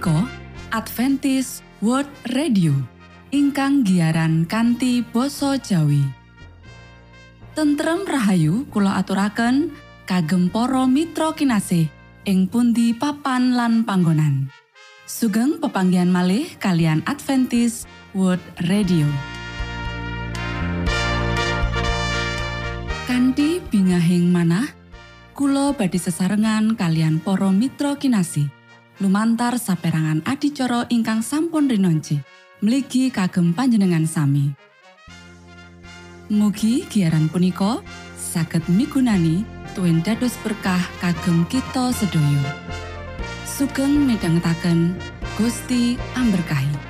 punika Adventist World Radio ingkang giaran kanti basa Jawi. Tentrem Rahayu Kulo aturaken kagem para Mitra kinasih ing pundi papan lan panggonan. Sugeng pepanggian malih kalian Adventist World Radio. Kanti bingahing manah Kulo badi sesarengan kalian para Mitra lumantar saperangan adicara ingkang sampun rinonci mligi kagem panjenengan sami. Mugi giaran punika saged migunani tuen dados berkah kagem kita sedaya. Sugeng midhangetaken Gusti amberkahi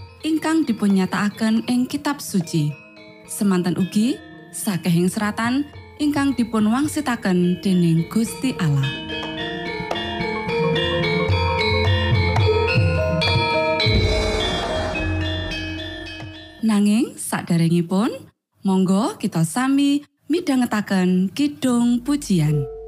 ingkang dipunnyatakaken ing kitab suci. Semanten ugi sakehing seratan ingkang dipun wangsitaken dening Gusti Allah. Nanging saderengipun monggo kita sami midhangetaken kidung pujian.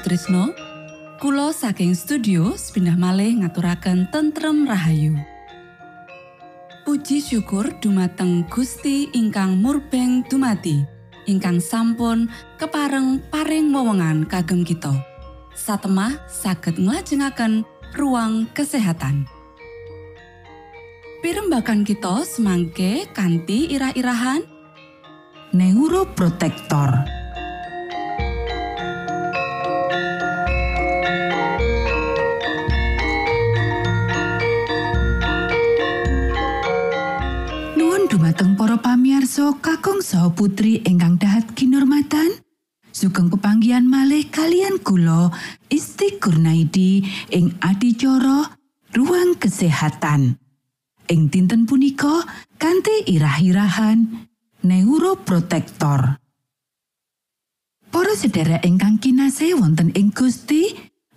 Sutrisno Kulo saking studio pindah malih ngaturaken tentrem Rahayu. Puji syukur dumateng Gusti ingkang murbeng dumati ingkang sampun kepareng paring wewenngan kagem kita. Satemah saged nglajengaken ruang kesehatan. Pirembakan kita semangke kanthi irah-irahan. Neuroprotektor. Pamiarsa kakung saha putri ingkang dahat kinormatan sugeng pepanggian malih kalian kula Isti Kurnaidi ing adicara ruang kesehatan. Ing dinten punika kanthi irah-irahan neuroprotektor. Para sedherek ingkang kinase wonten ing Gusti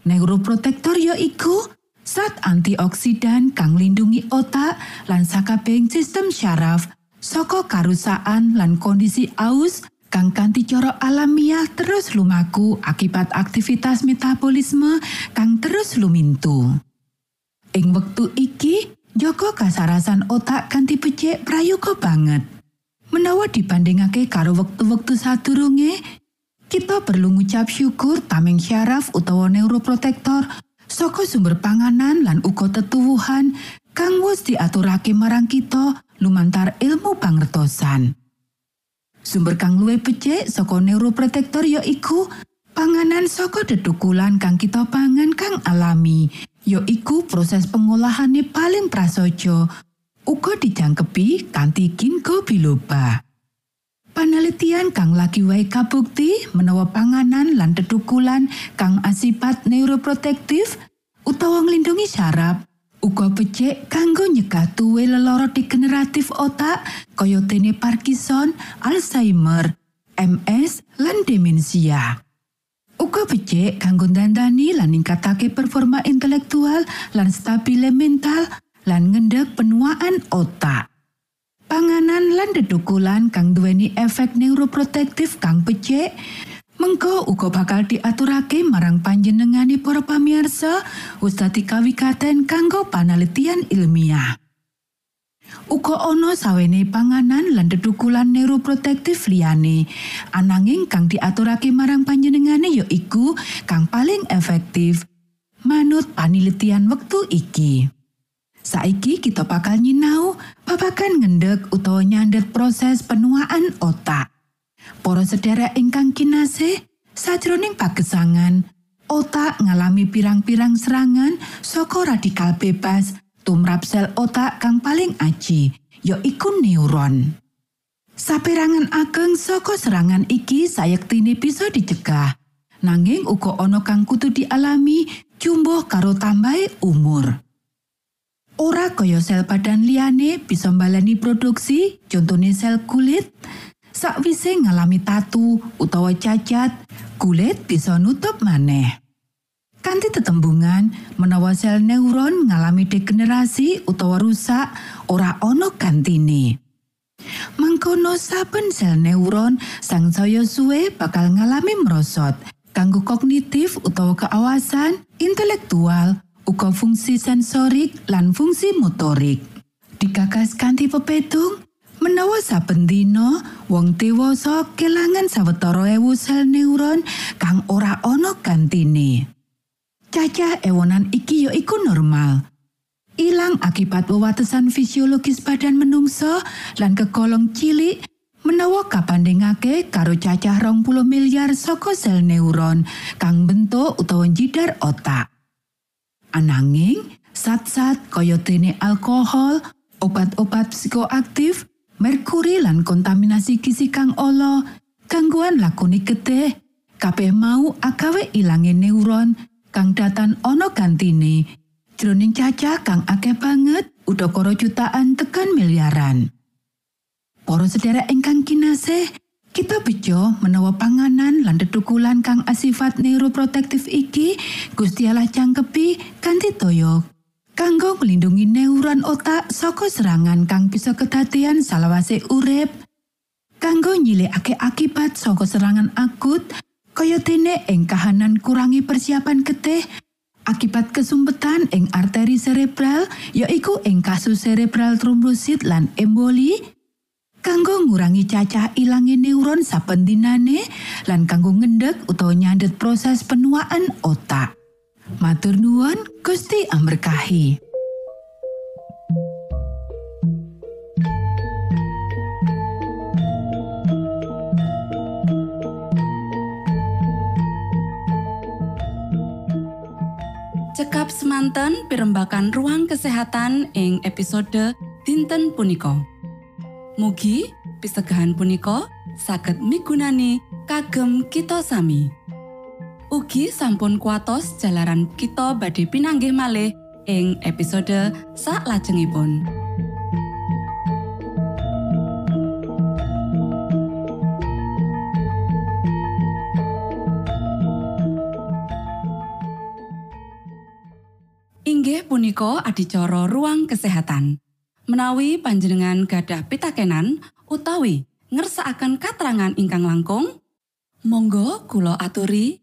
neuroprotektor ya iku Zat antioksidan kang lindungi otak lan sakabehing sistem syaraf saka karusaan lan kondisi aus kang kanthi cara alamiah terus lumaku akibat aktivitas metabolisme kang terus lumintu. Ing wektu iki, Joko kasarasan otak kanthi becik prayoga banget. Menawa dibandingake karo wektu-wektu sadurunge, kita perlu ngucap syukur tameng syaraf utawa neuroprotektor saka sumber panganan lan uga tetuwuhan kang wis diaturake marang kita lumantar ilmu pangertosan. Sumber kang luwih becik saka neuroprotektor ya iku panganan saka dedukulan kang kita pangan kang alami, ya iku proses pengolahane paling prasaja uga dijangkepi kanthi ginkgo biloba. Panelitian kang lagi wae kabukti menawa panganan lan tetukulan kang asipat neuroprotektif utawa nglindungi saraf uga becik kanggo nyegah tuwe lelara degeneratif otak kaya dene Parkinson, Alzheimer, MS lan demensia. Uga becik kanggo dandani lan ningkatake performa intelektual lan stabile mental lan ngendhek penuaan otak. panganan lan dedukulan kang duweni efek neuroprotektif kang becik mengko uga bakal diaturake marang panjenengane para pamirsa ustadi kawikaten kanggo panelitian ilmiah Uga ana sawene panganan lan dedukulan neuroprotektif liyane ananging kang diaturake marang panjenengane ya iku kang paling efektif manut panelitian wektu iki. Saiki kita bakal nyinau babagan ngendek utawa nyandet proses penuaan otak. Para sedherek ingkang kinase, sajroning pagesangan, otak ngalami pirang-pirang serangan saka radikal bebas tumrap sel otak kang paling aji, ya iku neuron. Saperangan ageng saka serangan iki sayektine bisa dicegah. Nanging uga ana kang kudu dialami jumbo karo tambahe umur. Ora kaya sel badan liyane bisa mbalani produksi, contone sel kulit. Sakwise ngalami tatu utawa cacat, kulit bisa nutup maneh. Kanti tetembungan, menawa sel neuron ngalami degenerasi utawa rusak, ora ana gantine. Mangkono saben sel neuron sang saya suwe bakal ngalami merosot, kanggo kognitif utawa keawasan, intelektual, uga fungsi sensorik lan fungsi motorik. Digagas kanthi pepetung, menawa saben dina wong dewasa kelangan sawetara ewu sel neuron kang ora ana gantine. Cacah ewonan iki ya iku normal. Ilang akibat wewatesan fisiologis badan menungso lan kegolong cilik menawa kapandhingake karo cacah rong puluh miliar saka sel neuron kang bentuk utawa jidar otak. Ananging, sat-sat kaya alkohol, obat-obat psikoaktif, merkuri lan kontaminasi gizi kang ala, gangguan lakoni getih, kabeh mau agawe ilange neuron kang datan ana gantine. Jroning cacah kang akeh banget, udakara jutaan tekan miliaran. Para sedherek ingkang kinasih, Kita bejo menawa panganan lan dedukulan kang asifat neuroprotektif iki Gusti Allah cangkepi kanthi toyo. Kanggo melindungi neuron otak saka serangan kang bisa kedadian salawase urip. Kanggo nyilikake akibat saka serangan akut Kaya dene ing kahanan kurangi persiapan getih akibat kesumpetan ing arteri cerebral yaiku ing kasus cerebral trombosit lan emboli kanggo ngurangi cacah ilange neuron saben dinane lan kanggo ngendek utawa nyandet proses penuaan otak. Matur nuwun Gusti amberkahi. Cekap semanten pimbakan ruang kesehatan ing episode dinten punika. Mugi pisegahan punika saged migunani kagem kita sami. Ugi sampun kuatos jalaran kita badhe pinanggih malih ing episode sak lajengipun. Inggih punika adicara ruang kesehatan. Menawi panjenengan gadah pitakenan utawi ngersaakan katerangan ingkang langkung, monggo kulo aturi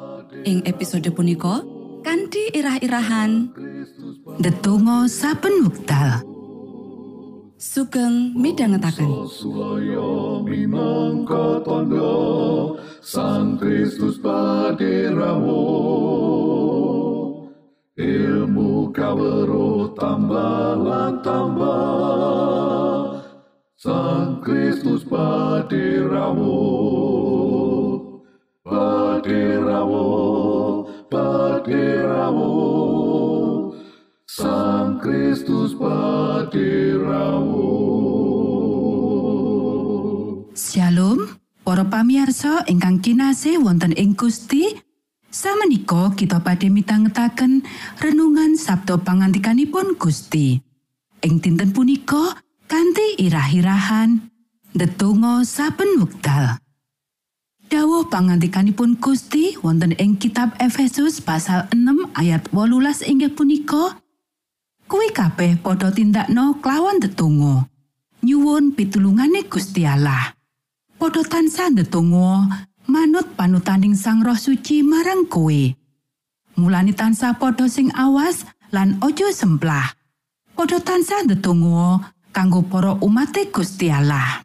Ing episode punika kanthi irah-irahan Ndedonga saben wekdal. sugeng midhangetaken. Minangka tondo Sang Kristus paderamu Ilmu kawero tambah tambah Sang Kristus paderamu Paderamu Paderamu Sang Kristus paderamu Shalom, para pamiarsa ingkang kinasih wonten ing Gusti. Samenika kita badhe mitangetaken renungan Sabda pangantikanipun Gusti. Ing dinten punika kanthi irah-irahan ndedonga saben wekdal. Dawuh pangantikanipun Gusti wonten ing kitab Efesus pasal 6 ayat 18 inggih punika Kuwi kabeh padha tindakno klawan ndedonga. Nyuwun pitulungane Gusti Allah. Padha tansah ndedonga manut panutaning Sang Roh Suci marang kowe. Mulane tansah padha sing awas lan ojo semplah. Padha tansah ndedonga kanggo para umate Gusti Allah.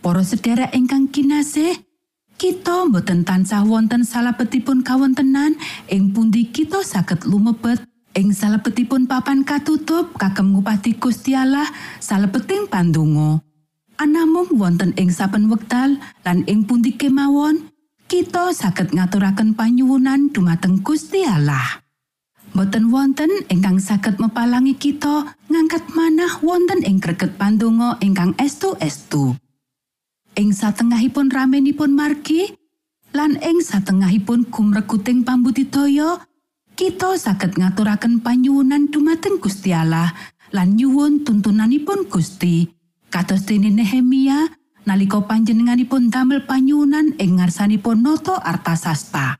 Para sedherek ingkang kinasih, kita mboten tansah wonten salebetipun kawontenan ing pundi kita saged lumebet ing salebetipun papan katutup kagem ngupati Gusti Allah salebeting pandonga. Anamung wonten ing saben wekdal lan ing pundi kemawon kita saged ngaturaken panyuwunan dumateng Gusti Allah. Boten wonten ingkang saged mepalangi kita ngangkat manah wonten ing greget pandonga ingkang estu-estu. Ing satengahipun ramenipun margi lan ing satengahipun gumrekuting pambudidaya kita saged ngaturaken panyuwunan dumateng Gusti Allah lan nyuwun tuntunanipun Gusti kados dene Nehemia nalika panjenenganipun damel panyuwunan ing ngarsanipun noto artasasta.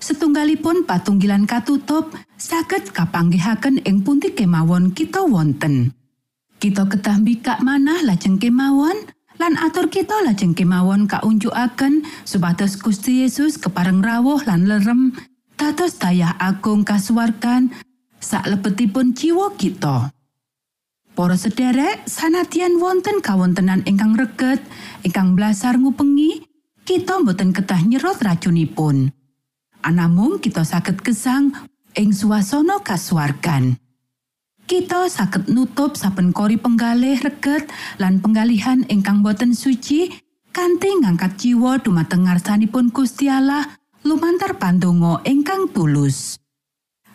Setunggalipun patunggilan katutup saged kapanggihaken ing pundi kemawon kita wonten. Kita ketah mbikak manah lajeng kemawon lan atur kita lajeng kemawon kaunjukaken supados Gusti Yesus kepareng rawuh lan lerem dados daya agung kasuwargan saklebetipun jiwa kita. Para sederek, sanadyan wonten kawontenan ingkang reget, ingkang blasar ngupengi, kita mboten ketah nyerot racunipun. Anamung kita saged gesang ing swasana kasuwargan. Kita saged nutup saben kori penggalih reget lan penggalihan ingkang boten suci kanthi ngangkat jiwa dumateng ngarsanipun Gusti Allah lumantar pandonga ingkang tulus.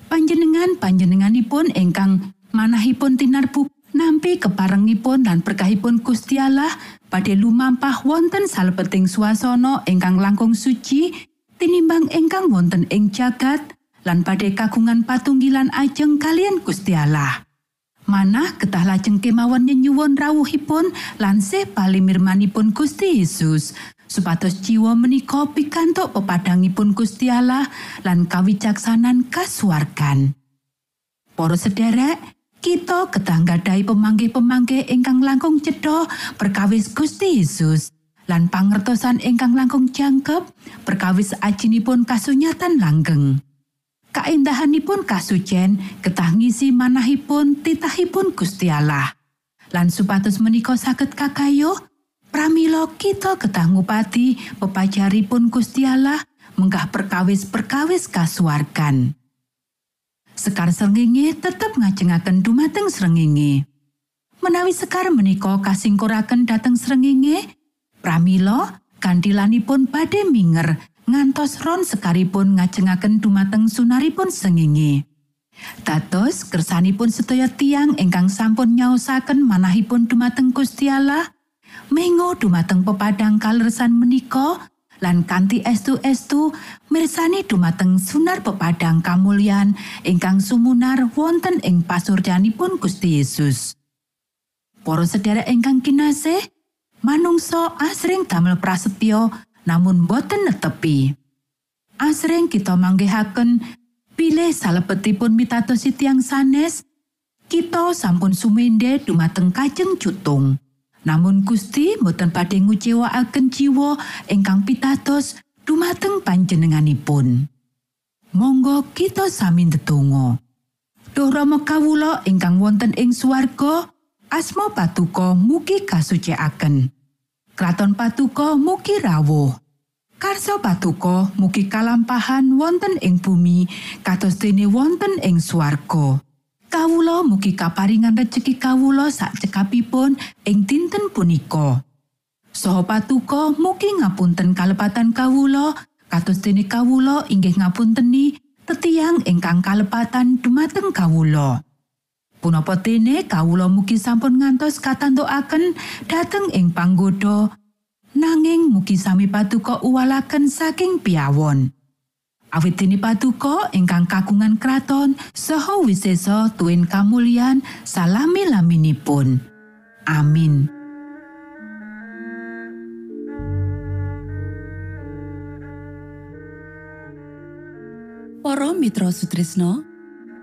Panjenengan panjenenganipun ingkang manahipun tinarbu nampi keparengipun lan berkahipun Gusti Allah badhe lumampah wonten salebeting swasana ingkang langkung suci tinimbang ingkang wonten ing jagat lan badhe kagungan patunggilan ajeng kalian Gusti Allah. Manah ketah lajeng kemawon nyenyuwun rawuhipun lan sih palimirmanipun Gusti Yesus supados jiwa menika pikantuk pepadangipun Gusti Allah lan kawicaksanan kasuwargan. Para sederek, kita ketah nggadhahi pemangke-pemangke ingkang langkung cedha perkawis Gusti Yesus lan pangertosan ingkang langkung jangkep perkawis ajinipun kasunyatan langgeng. Kaendahanipun kasucen ketah ngisi manahipun titahipun Gusti Allah. Lan supados menika saged kakayo, pramila kita ketah ngupati pepajaripun Gusti Allah menggah perkawis-perkawis kasuwargan. Sekar srengenge tetep ngajengaken dumateng srengenge. Menawi sekar menika kasingkuraken dhateng srengenge, pramila kandilanipun badhe minger ngantos ron sekaripun ngajengaken dumateng sunaripun sengenge. Dados kersanipun sedaya tiang ingkang sampun nyaosaken manahipun dumateng Gusti Allah, mengo dumateng pepadang kalersan menika lan kanthi estu-estu mirsani dumateng sunar pepadang kamulyan ingkang sumunar wonten ing pasuryanipun Gusti Yesus. Para sedherek ingkang kinasih, manungsa asring damel prasetyo namun boten netepi. Asring kita manggihaken pilih salebetipun mitatosi tiang sanes, kita sampun sumende dumateng kajeng cutung. Namun Gusti boten badhe ngucewakaken jiwa ingkang pitados dumateng panjenenganipun. Monggo kita sami ndedonga. Duh Rama kawula ingkang wonten ing swarga, asma patuko mugi kasucikaken. Kraton patuko mugi rawuh. Karso patuko mugi kalampahan wonten ing bumi kados dene wonten ing swarga. Kawula mugi kaparingan rejeki kawula sak cekapipun ing dinten punika. Saha patuko mugi ngapunten kalepatan kawula kados dene kawula inggih ngapunteni tetiang ingkang kalepatan dumateng kawula. Punapa dene kawula mugi sampun ngantos katantukaken dhateng ing panggoda nanging mugi sami patuko uwalaken saking piawon. Awit dene patuko ingkang kagungan kraton saha wisesa tuwin kamulyan salami-laminipun. Amin. Para Mitra Sutrisno,